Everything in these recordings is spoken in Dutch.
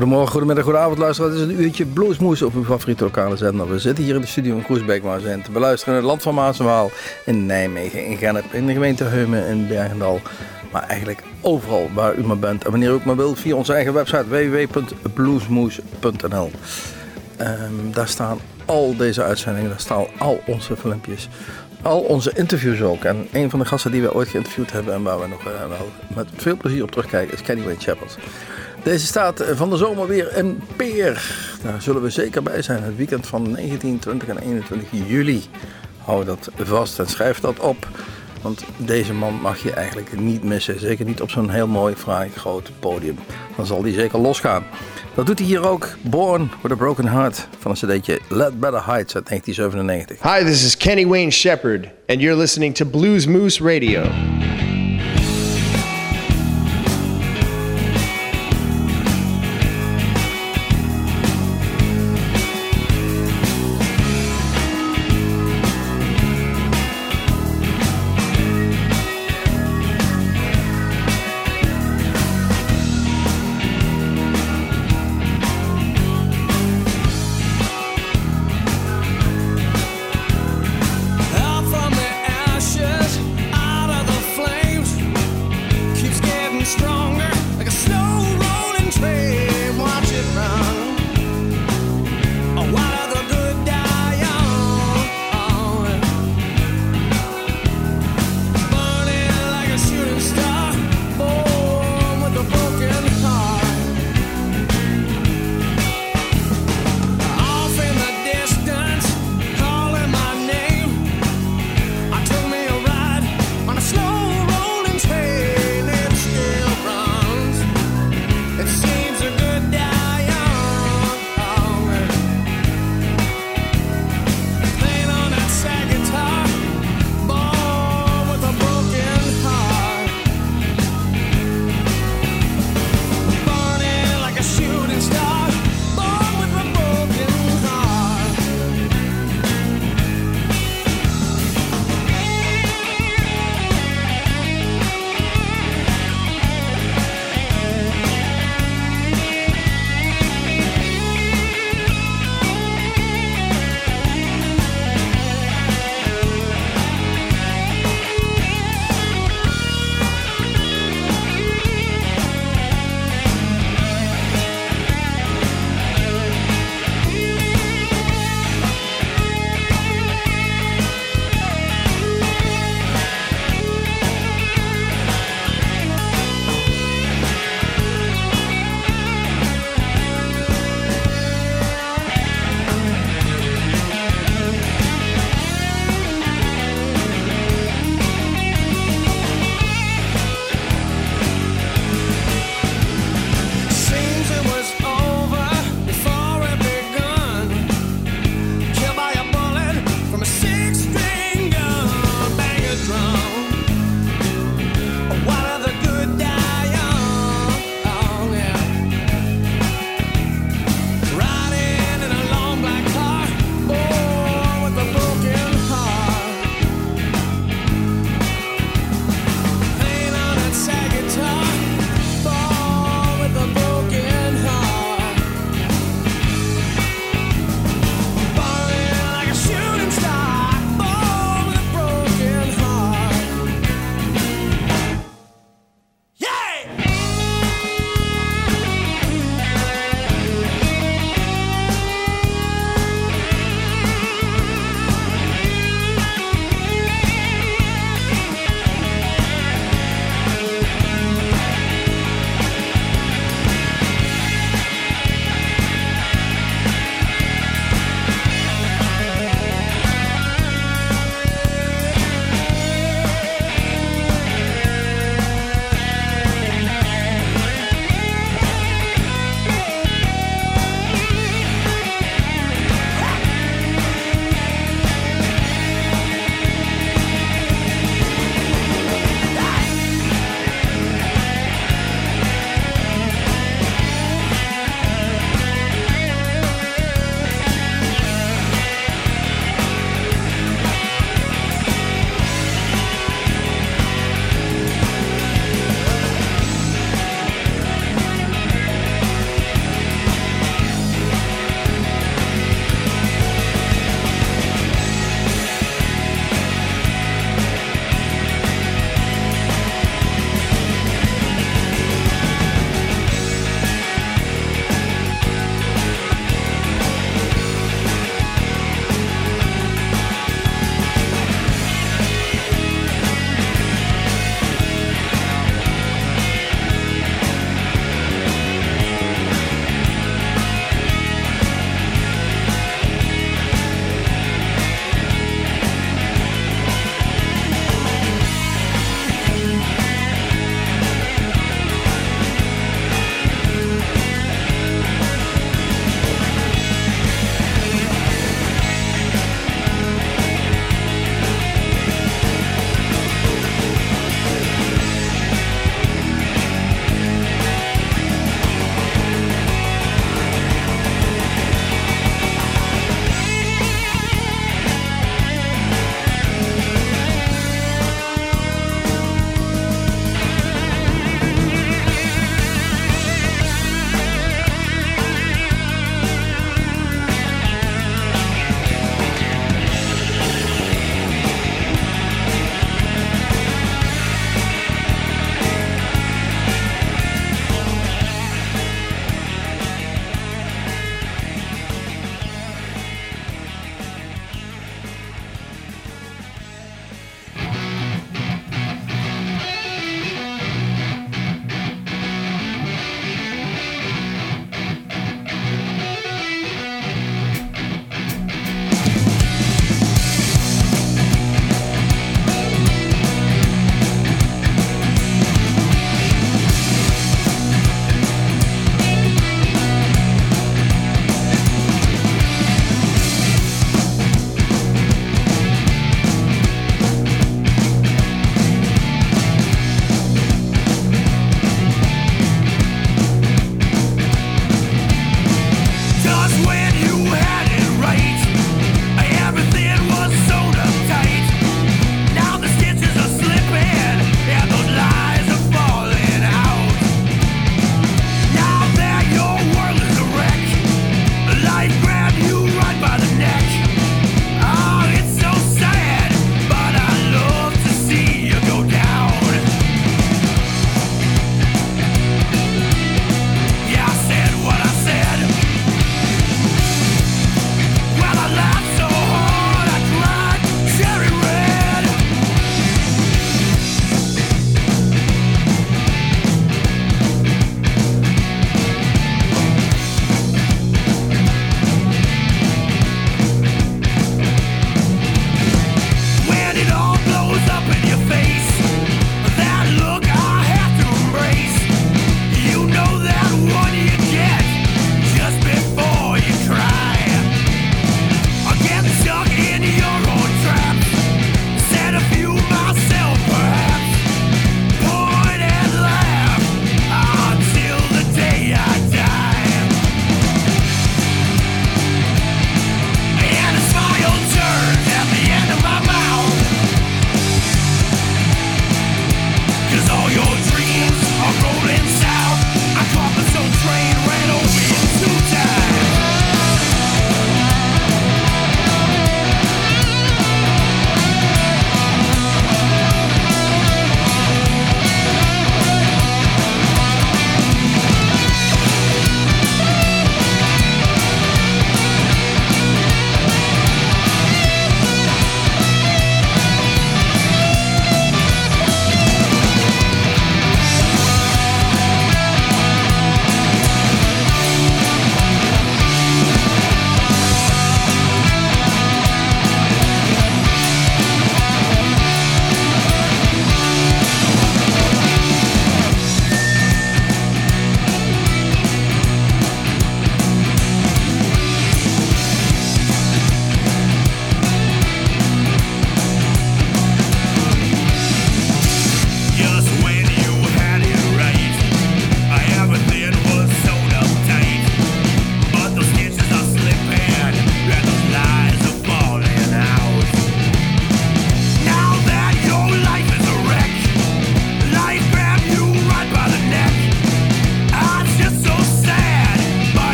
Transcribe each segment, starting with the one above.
Goedemorgen, goedemiddag, goedenavond luisteraars. Het is een uurtje bluesmoes op uw favoriete lokale zender. We zitten hier in de studio in Groesbeek, maar we zijn te beluisteren in het land van Maas en Waal, in Nijmegen, in Gennep, in de gemeente Heumen, in Bergendal. Maar eigenlijk overal waar u maar bent en wanneer u ook maar wilt, via onze eigen website www.bluesmoes.nl. Ehm, daar staan al deze uitzendingen, daar staan al onze filmpjes, al onze interviews ook. En een van de gasten die we ooit geïnterviewd hebben en waar we nog eh, wel met veel plezier op terugkijken is Kenny Wayne Shepherd. Deze staat van de zomer weer in Peer. Daar zullen we zeker bij zijn. Het weekend van 19, 20 en 21 juli. Hou dat vast en schrijf dat op. Want deze man mag je eigenlijk niet missen. Zeker niet op zo'n heel mooi, fraai, groot podium. Dan zal hij zeker losgaan. Dat doet hij hier ook. Born with a Broken Heart van een cd'tje Let Better Heights uit 1997. Hi, this is Kenny Wayne Shepherd, and you're listening to Blues Moose Radio.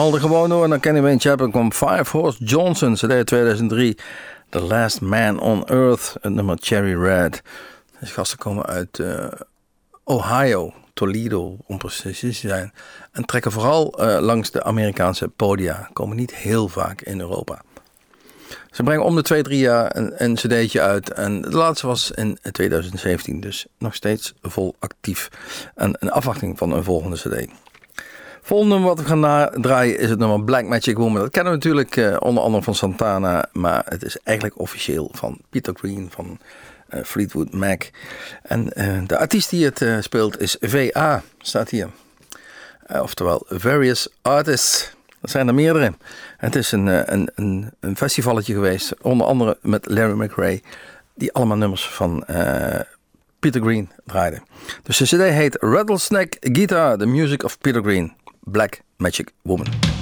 Knalde gewoon door. En dan Kenny Wayne Chapel kwam Five Horse Johnson, CD 2003. The Last Man on Earth, het nummer Cherry Red. Deze gasten komen uit uh, Ohio, Toledo om precies te zijn. En trekken vooral uh, langs de Amerikaanse podia. Komen niet heel vaak in Europa. Ze brengen om de twee, drie jaar een, een cd'tje uit. En de laatste was in 2017, dus nog steeds vol actief. En een afwachting van een volgende cd. Volgende wat we gaan draaien is het nummer Black Magic Woman. Dat kennen we natuurlijk uh, onder andere van Santana, maar het is eigenlijk officieel van Peter Green van uh, Fleetwood Mac. En uh, de artiest die het speelt is VA, staat hier. oftewel Various Artists. Dat zijn er meerdere. Het is een, een, een, een festivalletje geweest, onder andere met Larry McRae, die allemaal nummers van Peter Green draaide. Dus de CD heet Rattlesnake Guitar, The Music of Peter Green. Black Magic Woman.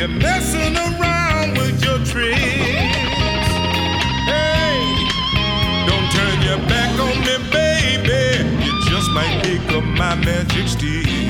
You're messing around with your tricks. Hey, don't turn your back on me, baby. You just might my magic stick.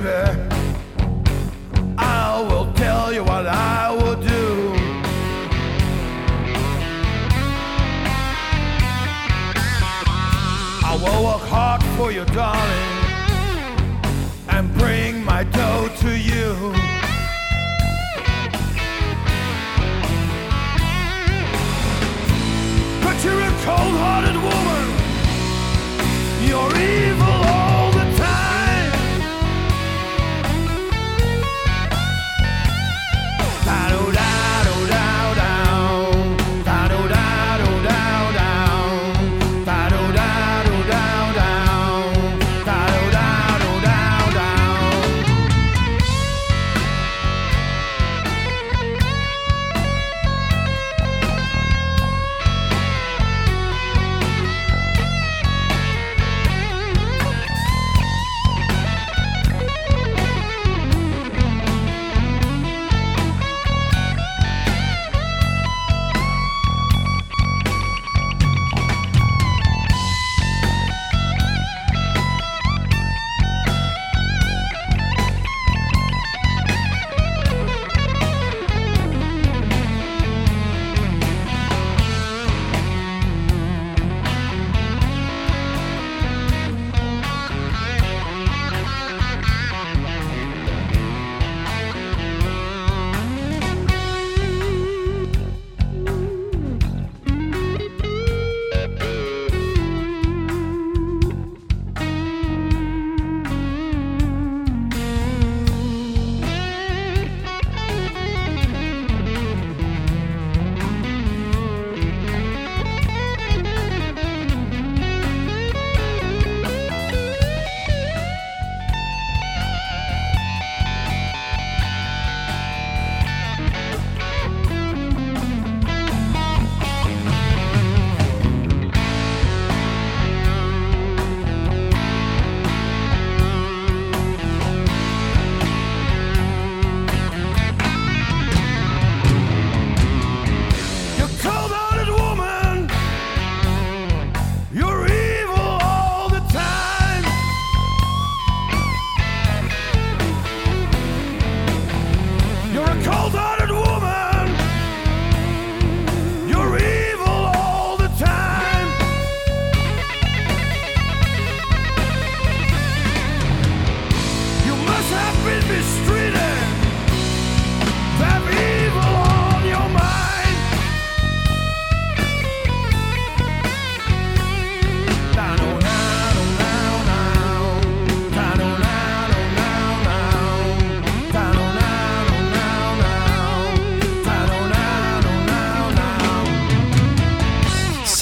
Baby, I will tell you what I will do. I will work hard for you, darling, and bring my dough to you. But you're a cold-hearted woman. You're evil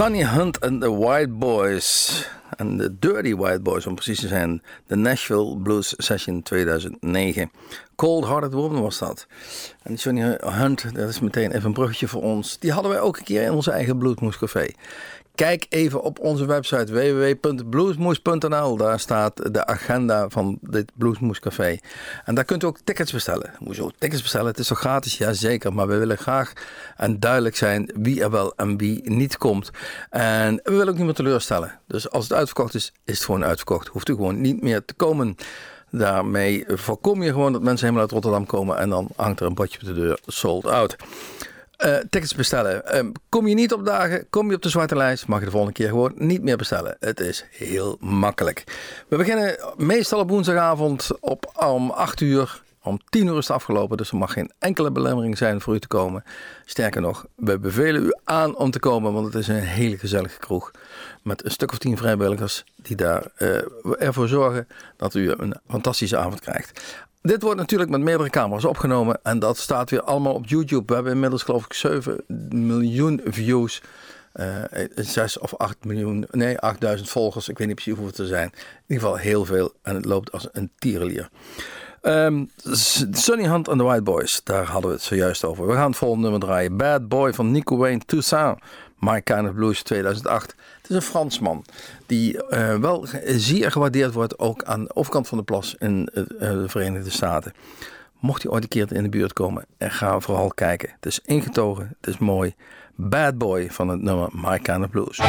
Sunny Hunt and the White Boys. En de Dirty White Boys, om precies te zijn. De Nashville Blues Session 2009. Cold Hearted Woman was dat. En die Sunny Hunt, dat is meteen even een bruggetje voor ons. Die hadden wij ook een keer in onze eigen Bloedmoes Café. Kijk even op onze website www.bluesmoes.nl. Daar staat de agenda van dit Bluesmoes Café. En daar kunt u ook tickets bestellen. Hoezo tickets bestellen? Het is toch gratis? Jazeker. Maar we willen graag en duidelijk zijn wie er wel en wie niet komt. En we willen ook niemand teleurstellen. Dus als het uitverkocht is, is het gewoon uitverkocht. Hoeft u gewoon niet meer te komen. Daarmee voorkom je gewoon dat mensen helemaal uit Rotterdam komen en dan hangt er een bordje op de deur sold out. Eh, tickets bestellen. Ehm, kom je niet op dagen, kom je op de zwarte lijst, mag je de volgende keer gewoon niet meer bestellen. Het is heel makkelijk. We beginnen meestal op woensdagavond op, om 8 uur. Om 10 uur is het afgelopen, dus er mag geen enkele belemmering zijn voor u te komen. Sterker nog, we bevelen u aan om te komen, want het is een hele gezellige kroeg. Met een stuk of tien vrijwilligers die daar eh, ervoor zorgen dat u een fantastische avond krijgt. Dit wordt natuurlijk met meerdere camera's opgenomen en dat staat weer allemaal op YouTube. We hebben inmiddels geloof ik 7 miljoen views. eh, 6 of 8 miljoen, nee 8000 volgers. Ik weet niet precies hoeveel er zijn. In ieder geval heel veel en het loopt als een tierenlier. Ehm, Sunny Hunt and the White Boys, daar hadden we het zojuist over. We gaan het volgende nummer draaien. Bad Boy van Nico Wayne Toussaint. My Kind of Blues 2008. Het is een Fransman die eh, wel zeer gewaardeerd wordt ook aan de overkant van de plas in eh, eh, de Verenigde Staten. Mocht hij ooit een keer in de buurt komen, en ga vooral kijken. Het is ingetogen, het is mooi. Bad Boy van het nummer My Kind of Blues.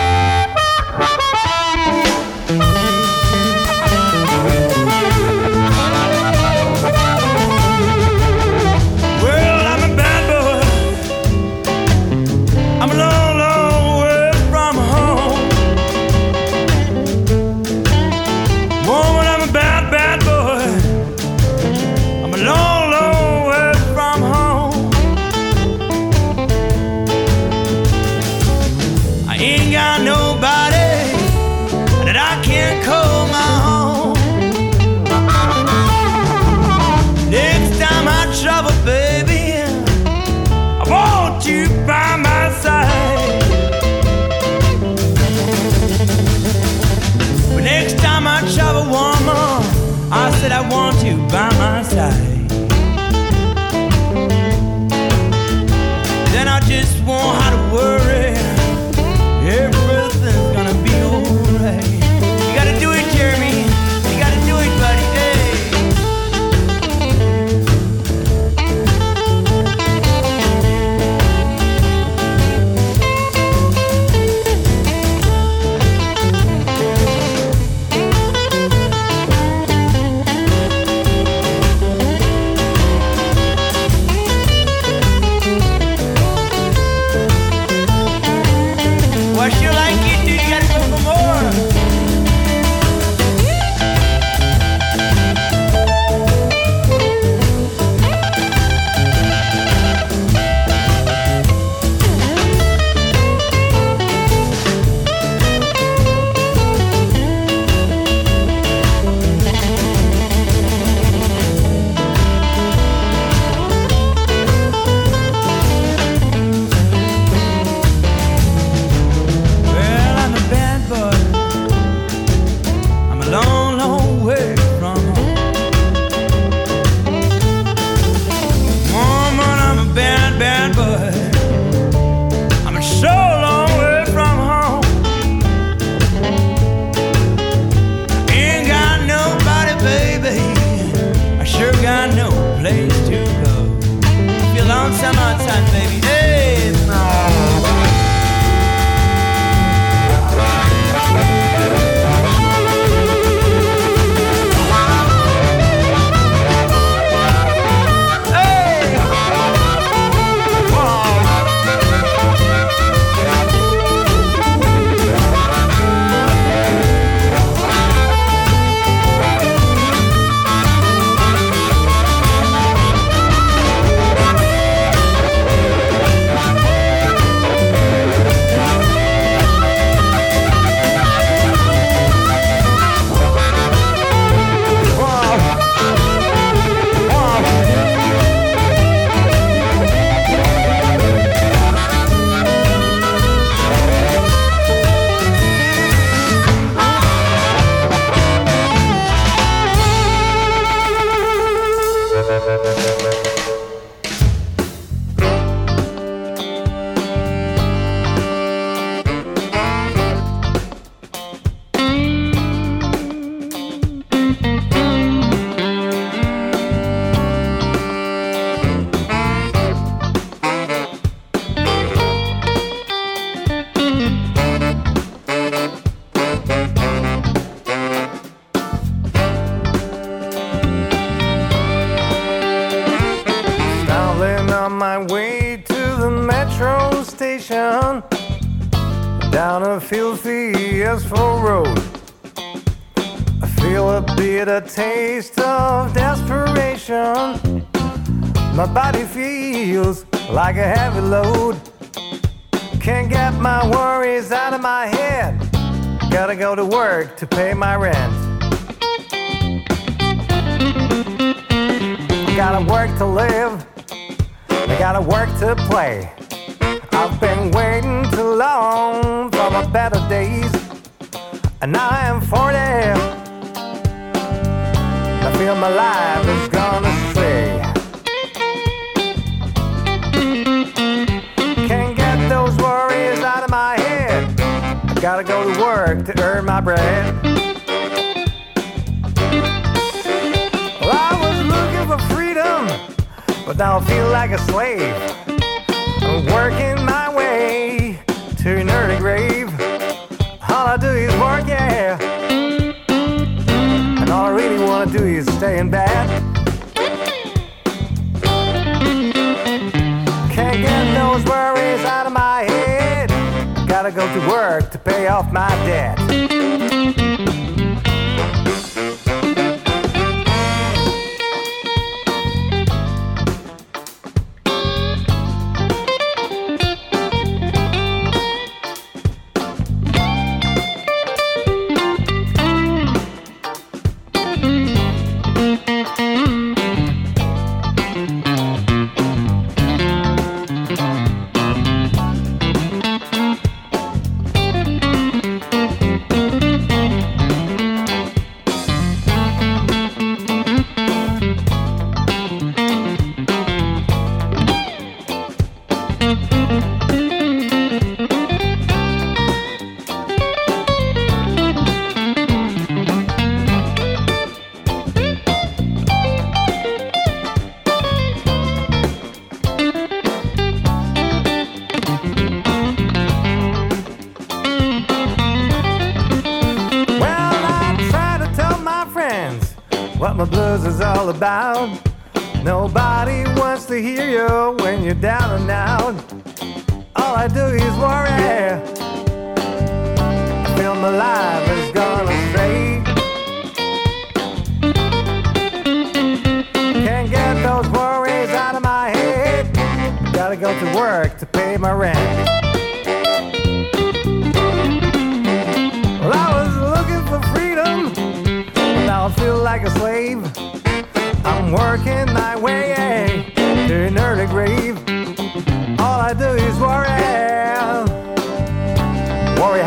that I want. To bread. Well, I was looking for freedom, but now I feel like a slave. I'm working my way to an early grave. All I do is work, yeah. And all I really wanna do is stay in bed. Can't get those worries out of my head. Gotta go to work to pay off my debt. Life is gone astray. Can't get those worries out of my head. Gotta go to work to pay my rent. Well, I was looking for freedom, but now I feel like a slave. I'm working my way to an early grave. All I do is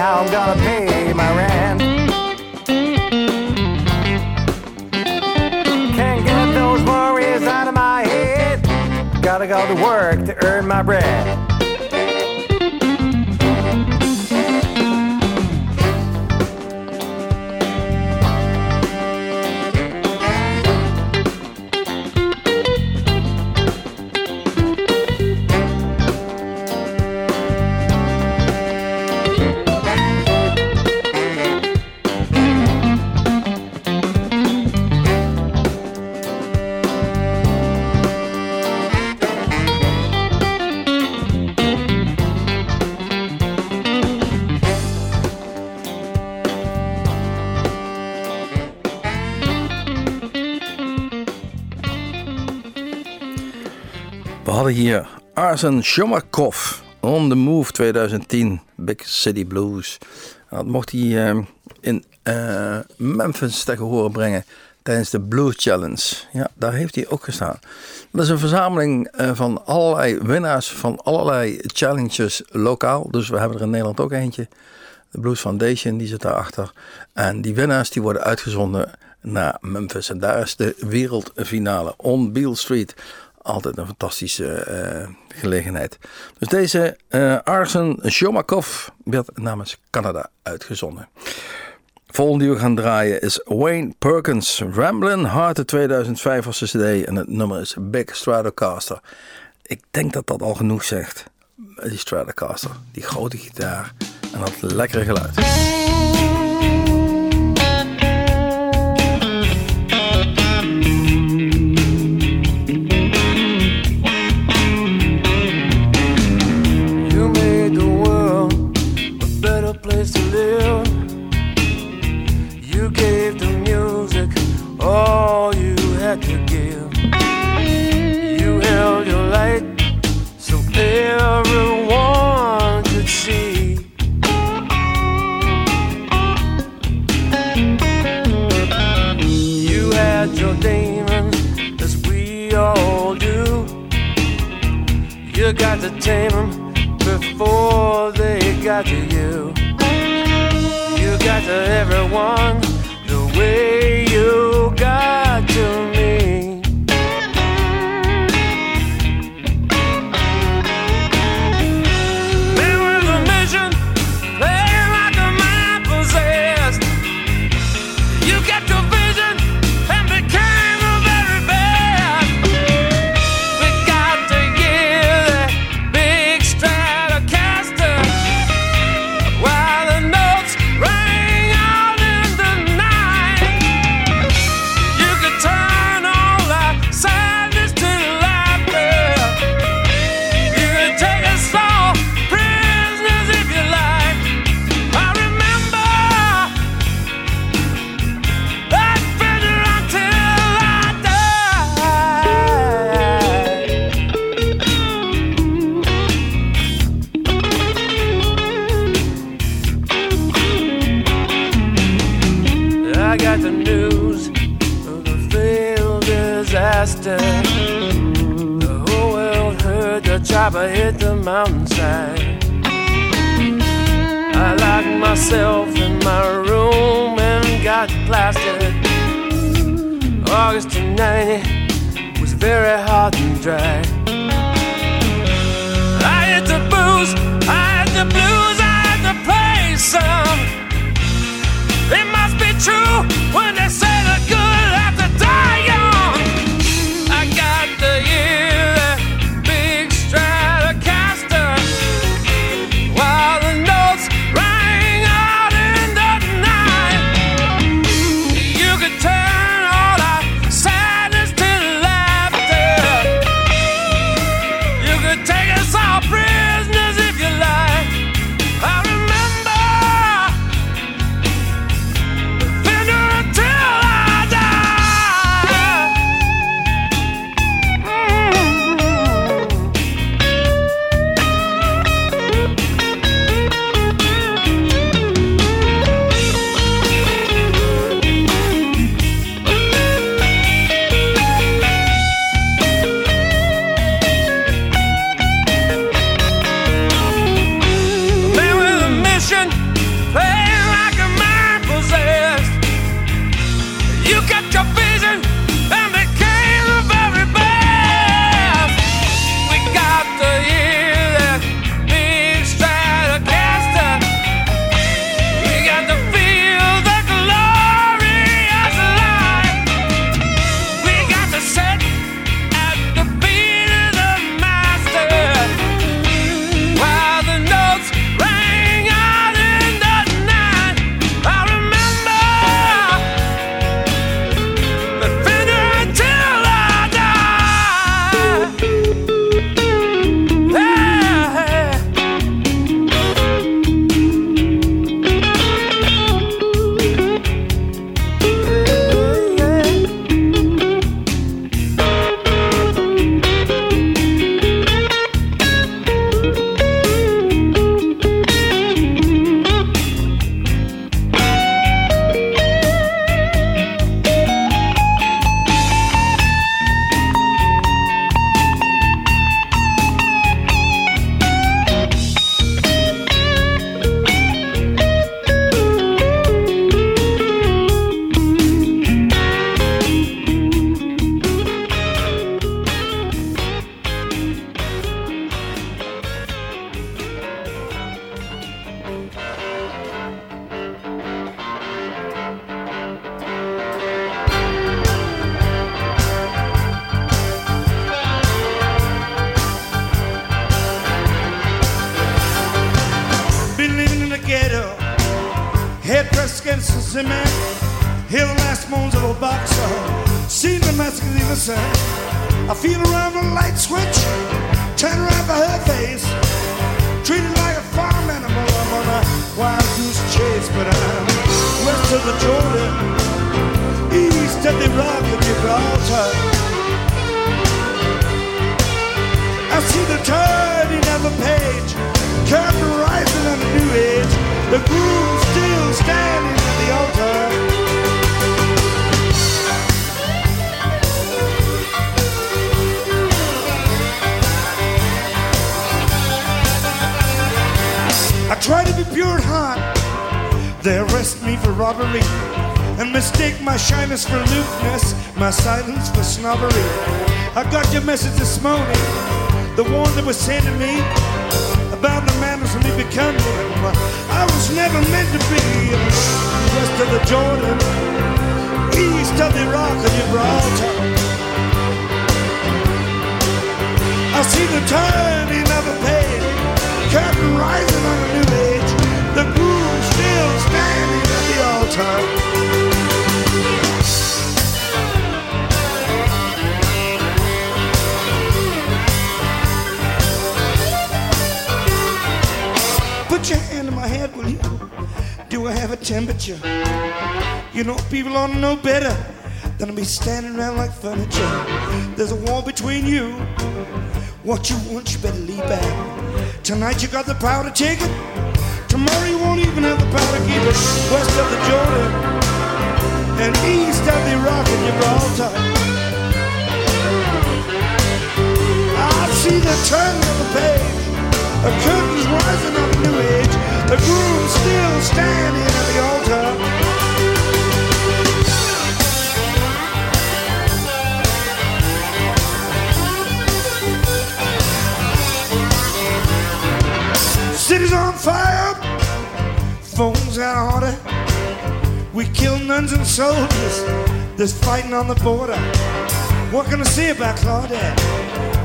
how I'm gonna pay my rent. Can't get those worries out of my head. Gotta go to work to earn my bread. Hier Arsen Shomakov, On the Move 2010, Big City Blues. Dat mocht hij eh, in eh, Memphis tegen horen brengen tijdens de Blues Challenge. Ja, daar heeft hij ook gestaan. Dat is een verzameling eh, van allerlei winnaars van allerlei challenges lokaal. Dus we hebben er in Nederland ook eentje. De Blues Foundation, die zit daarachter. En die winnaars die worden uitgezonden naar Memphis. En daar is de wereldfinale on Beale Street. Altijd een fantastische eh, gelegenheid. Dus deze eh Arsen Shomakov werd namens Canada uitgezonden. Volgende die we gaan draaien is Wayne Perkins. Ramblin' Heart uit 2005 was de cd en het nummer is Big Stratocaster. Ik denk dat dat al genoeg zegt. Die Stratocaster, die grote gitaar en dat lekkere geluid. tried to tame them before they got to you. You got to everyone the way you got to me. very hard and dry. I hit the booze, I hit the blues, I had to play some. The groom still standing at the altar. I try to be pure at heart. They arrest me for robbery and mistake my shyness for aloofness, my silence for snobbery. I got your message this morning, the one that was sent to me about the manners of me becoming. I was never meant to be west of the Jordan, east of the Rock of Gibraltar. I see the turning of a page, curtain rising on a new age, the groom still standing at the altar. I have a temperature? You know, people ought to know better than to be standing around like furniture. There's a wall between you. What you want, you better leave back. Tonight you got the power to take it. Tomorrow you won't even have the power to keep it. West of the Jordan and east of the Rock and Gibraltar. I see the turn of the page. The curtains rising a new age. The groom still standing at the altar. City's on fire. Phones out of order. We kill nuns and soldiers. There's fighting on the border. What can I say about Claudette?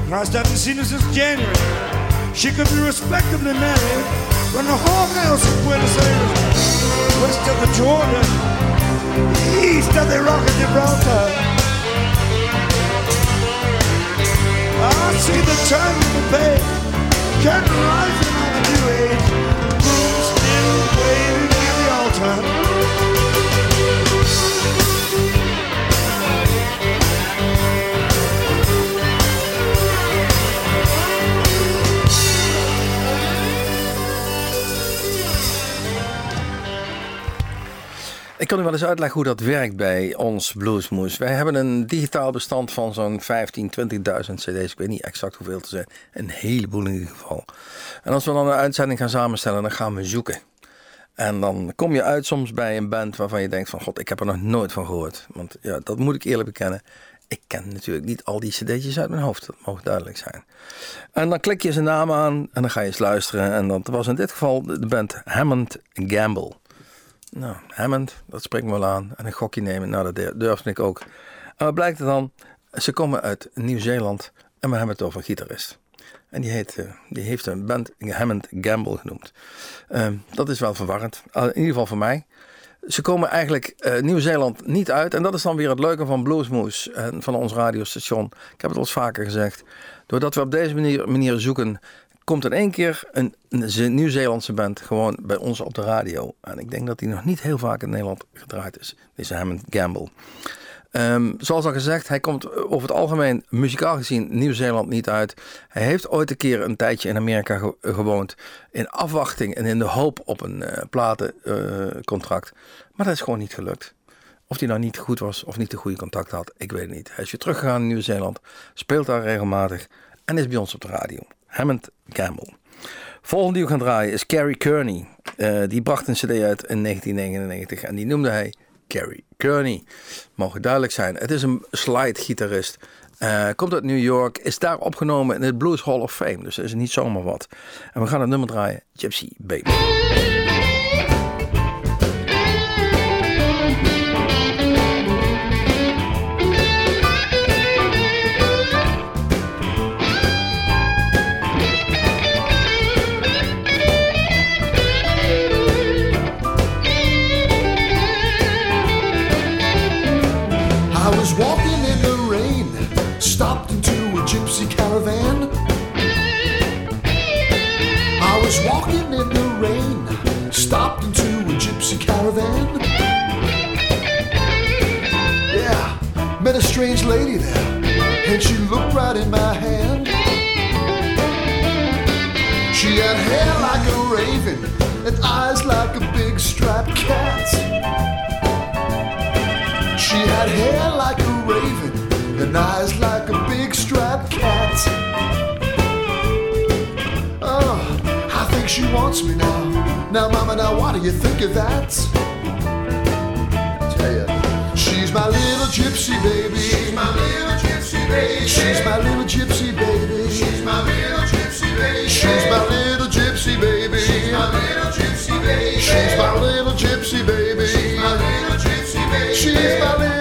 Christ, I haven't seen her since January. She could be respectably married from the whorehouse of Buenos Aires, west of the Jordan, east of the Rock of Gibraltar. I see the turn of the curtain rising on a new age, groom still waiting at the altar. Ik kan u wel eens uitleggen hoe dat werkt bij ons Bluesmoes. Wij hebben een digitaal bestand van zo'n 15, 20.000 cd's. Ik weet niet exact hoeveel te zijn. Een heleboel in ieder geval. En als we dan een uitzending gaan samenstellen, dan gaan we zoeken. En dan kom je uit soms bij een band waarvan je denkt van... God, ik heb er nog nooit van gehoord. Want ja, dat moet ik eerlijk bekennen. Ik ken natuurlijk niet al die cd'tjes uit mijn hoofd. Dat mag duidelijk zijn. En dan klik je zijn naam aan en dan ga je eens luisteren. En dat was in dit geval de band Hammond Gamble. Nou, Hammond, dat spreekt me wel aan. En een gokje nemen, nou dat durfde ik ook. En wat blijkt er dan? Ze komen uit Nieuw-Zeeland en we hebben het over een gitarist. En die, heet, eh, die heeft een band Hammond Gamble genoemd. Ehm, dat is wel verwarrend, Uh, in ieder geval voor mij. Ze komen eigenlijk eh, Nieuw-Zeeland niet uit. En dat is dan weer het leuke van Bluesmoose en van ons radiostation. Ik heb het al eens vaker gezegd. Doordat we op deze manier, manier zoeken, komt in één keer een, een Nieuw-Zeelandse band gewoon bij ons op de radio. En ik denk dat die nog niet heel vaak in Nederland gedraaid is. Deze Hammond Gamble. Ehm, zoals al gezegd, hij komt over het algemeen muzikaal gezien Nieuw-Zeeland niet uit. Hij heeft ooit een keer een tijdje in Amerika ge gewoond. In afwachting en in de hoop op een uh, platencontract. Maar dat is gewoon niet gelukt. Of hij nou niet goed was of niet de goede contact had, ik weet het niet. Hij is weer teruggegaan in Nieuw-Zeeland, speelt daar regelmatig en is bij ons op de radio. Hammond Gamble. Volgende die we gaan draaien is Carrie Kearney. Uh, die bracht een cd uit in 1999 en die noemde hij Carrie Kearney. Mogen duidelijk zijn. Het is een slide-gitarist. Uh, komt uit New York. Is daar opgenomen in het Blues Hall of Fame. Dus dat is niet zomaar wat. En we gaan het nummer draaien. Gypsy Baby. and she looked right in my hand. She had hair like a raven and eyes like a big striped cat. She had hair like a raven and eyes like a big striped cat. Oh, I think she wants me now. Now, Mama, now what do you think of that? my little gypsy baby. She's my little gypsy baby. She's my little gypsy baby. She's my little gypsy baby. She's my little gypsy baby. She's my little gypsy baby. She's my little gypsy baby. She's my little gypsy baby. She's my little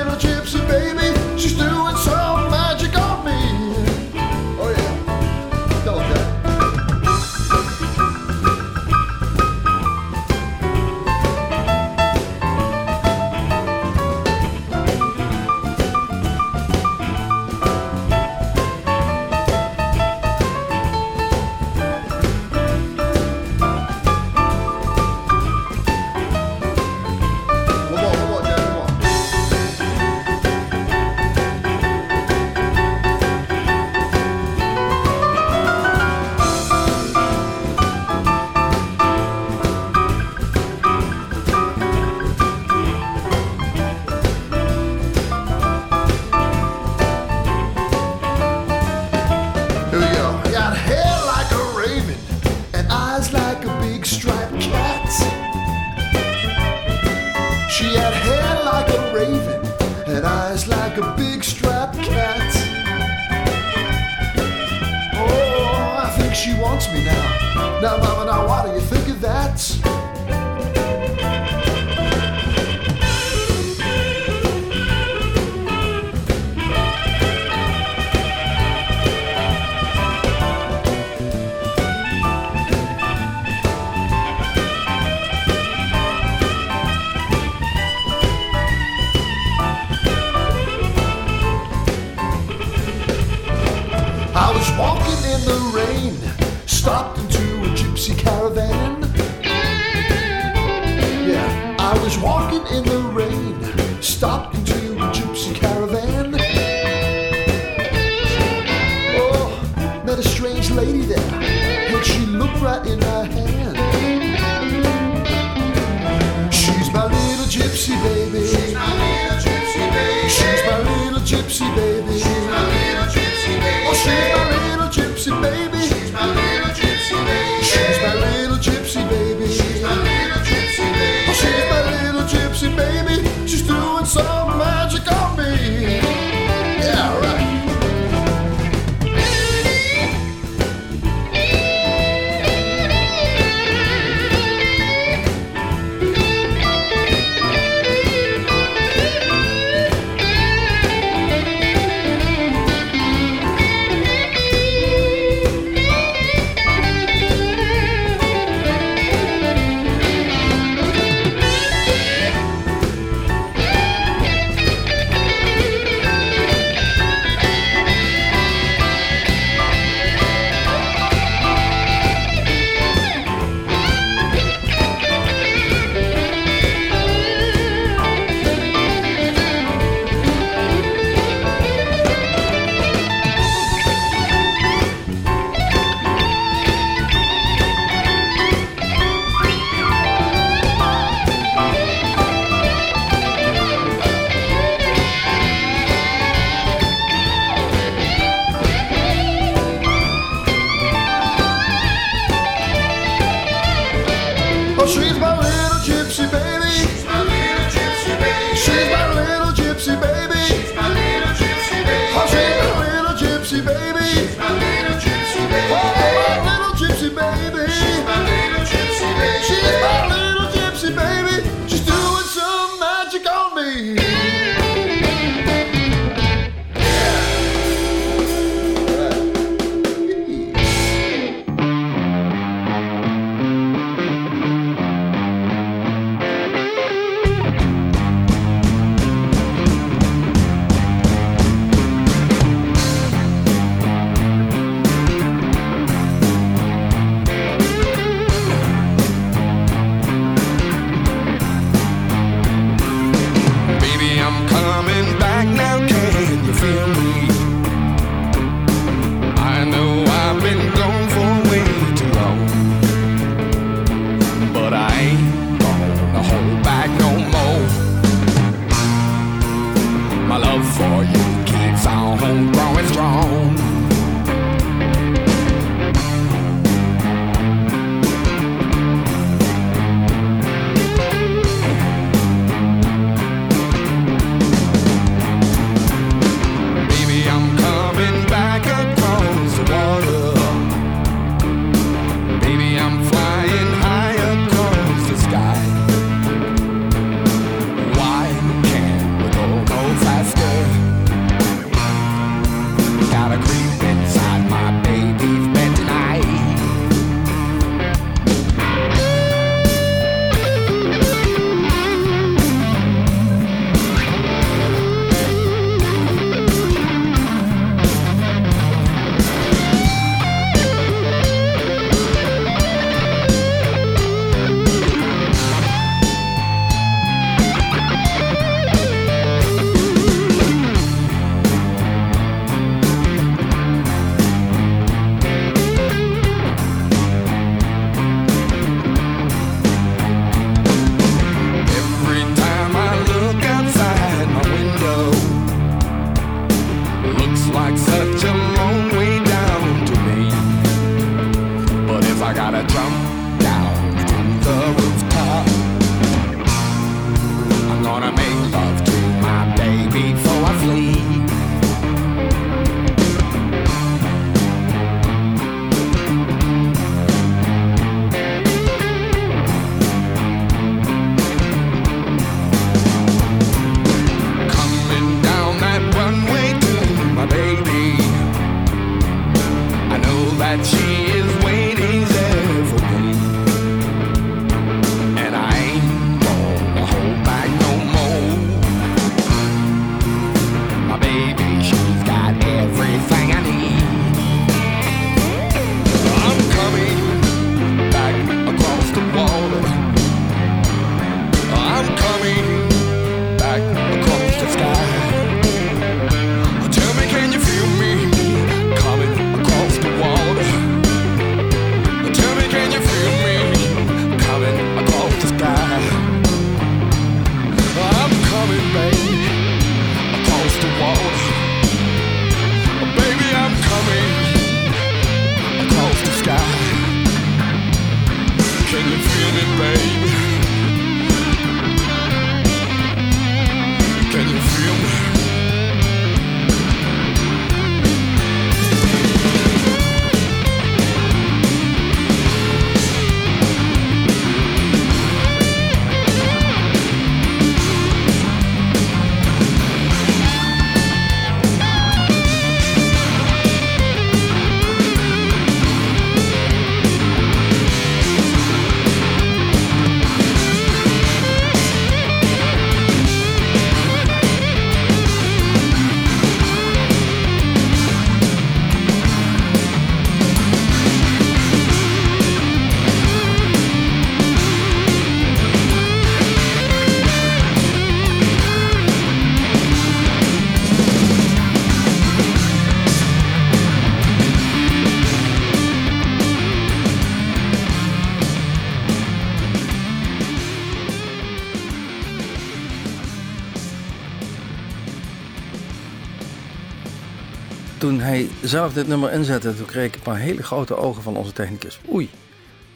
zelf dit nummer inzette, toen kreeg ik een paar hele grote ogen van onze technicus. Oei,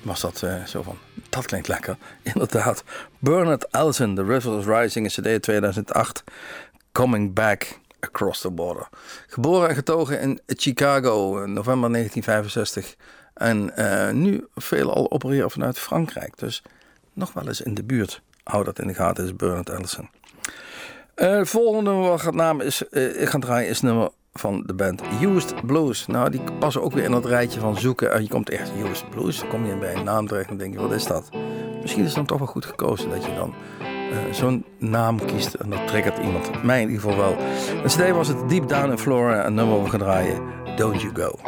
was dat eh, zo van, dat klinkt lekker. Inderdaad, Bernard Elson, The River is Rising, een cd 2008, Coming Back Across the Border. Geboren en getogen in Chicago, in november 1965. En eh, nu veelal opereren vanuit Frankrijk. Dus nog wel eens in de buurt. Hou dat in de gaten, is Bernard Ellison. Eh, het volgende wat ik ga, namen is, eh, ik ga draaien is nummer van de band Used Blues. Nou, die passen ook weer in dat rijtje van zoeken. En je komt echt Used Blues. Dan kom je bij een naam terecht en denk je, wat is dat? Misschien is het dan toch wel goed gekozen dat je dan eh, zo'n naam kiest. En dat triggert iemand. Mij in ieder geval wel. En today was het Deep Down in Flora. Een nummer we gaan draaien. Don't You Go.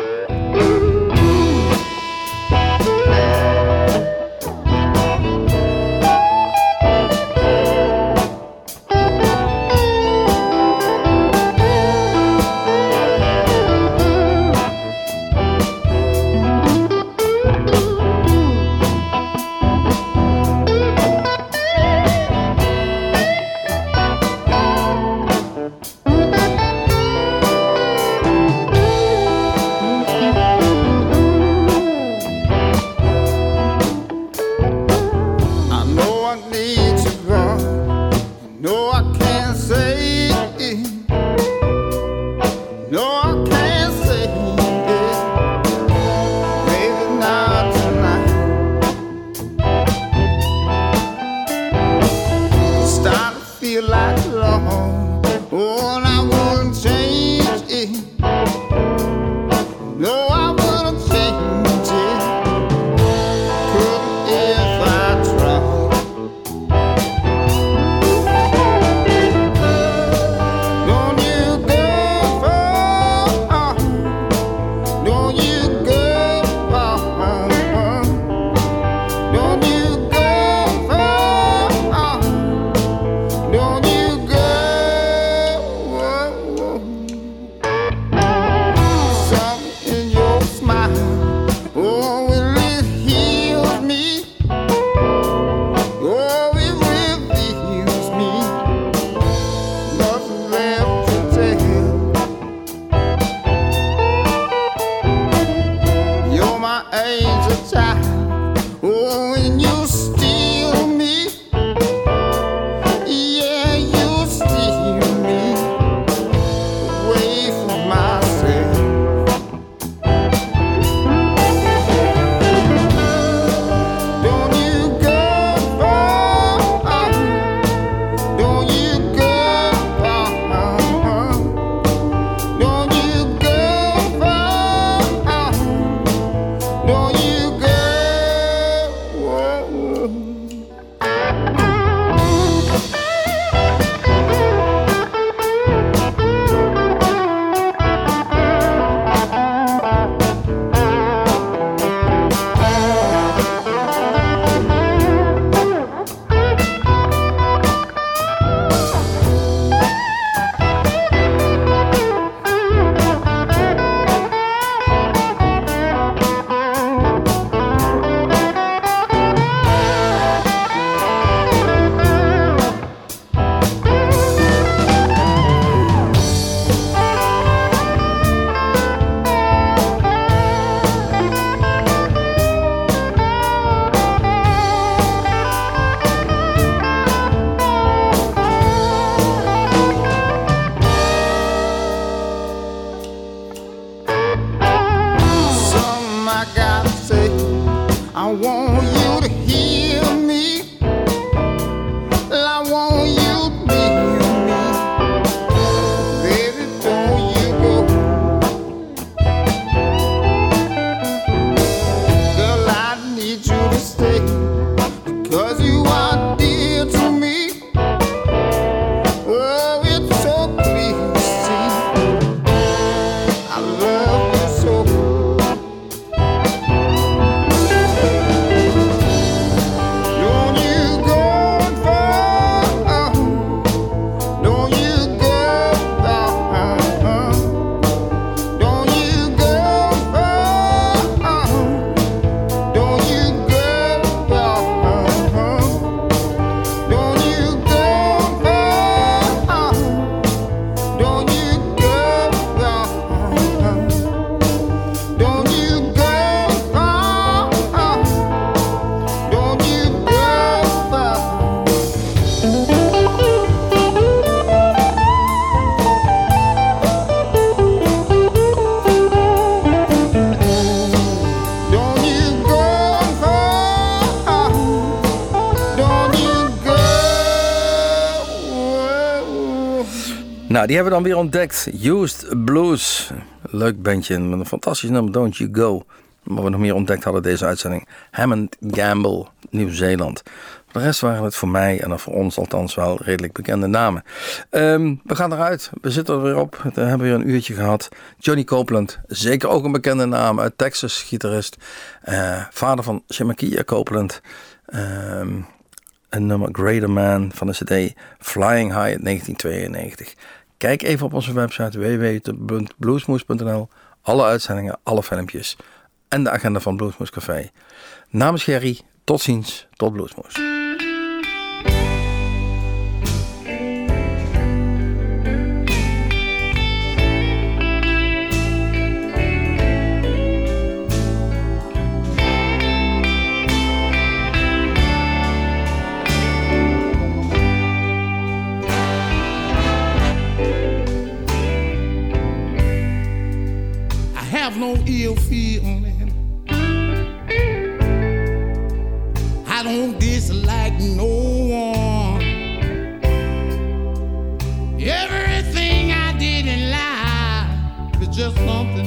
Nou, die hebben we dan weer ontdekt. Used Blues. Leuk bandje met een fantastisch nummer, Don't You Go. Wat we nog meer ontdekt hadden deze uitzending. Hammond Gamble, Nieuw-Zeeland. De rest waren het voor mij en voor ons althans wel redelijk bekende namen. Ehm, we gaan eruit. We zitten er weer op. We hebben weer een uurtje gehad. Johnny Copeland, zeker ook een bekende naam uit Texas, gitarist. Eh, vader van Shemakia Copeland. Ehm, een nummer Greater Man van de CD Flying High uit 1992. Kijk even op onze website www.bluesmoes.nl. Alle uitzendingen, alle filmpjes en de agenda van Bluesmoes Café. Namens Gerry, tot ziens, tot Bluesmoes. No ill feeling. I don't dislike no one. Everything I did in life is just something